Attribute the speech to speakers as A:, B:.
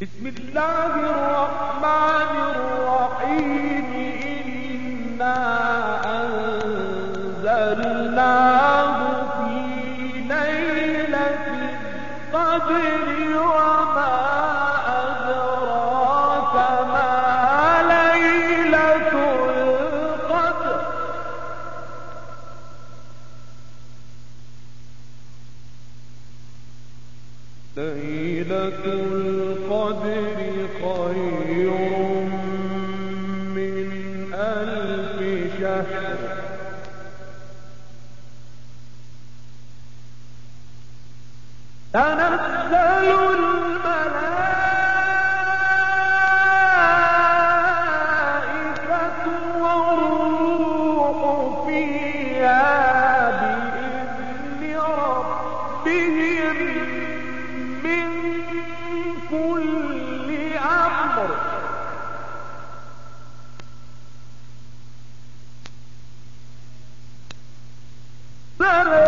A: بسم الله الرحمن الرحيم. إنا أنزلناه في ليلة القدر ليلة القدر خير من ألف شهر. تنزل الملائكة كل أمر. سلام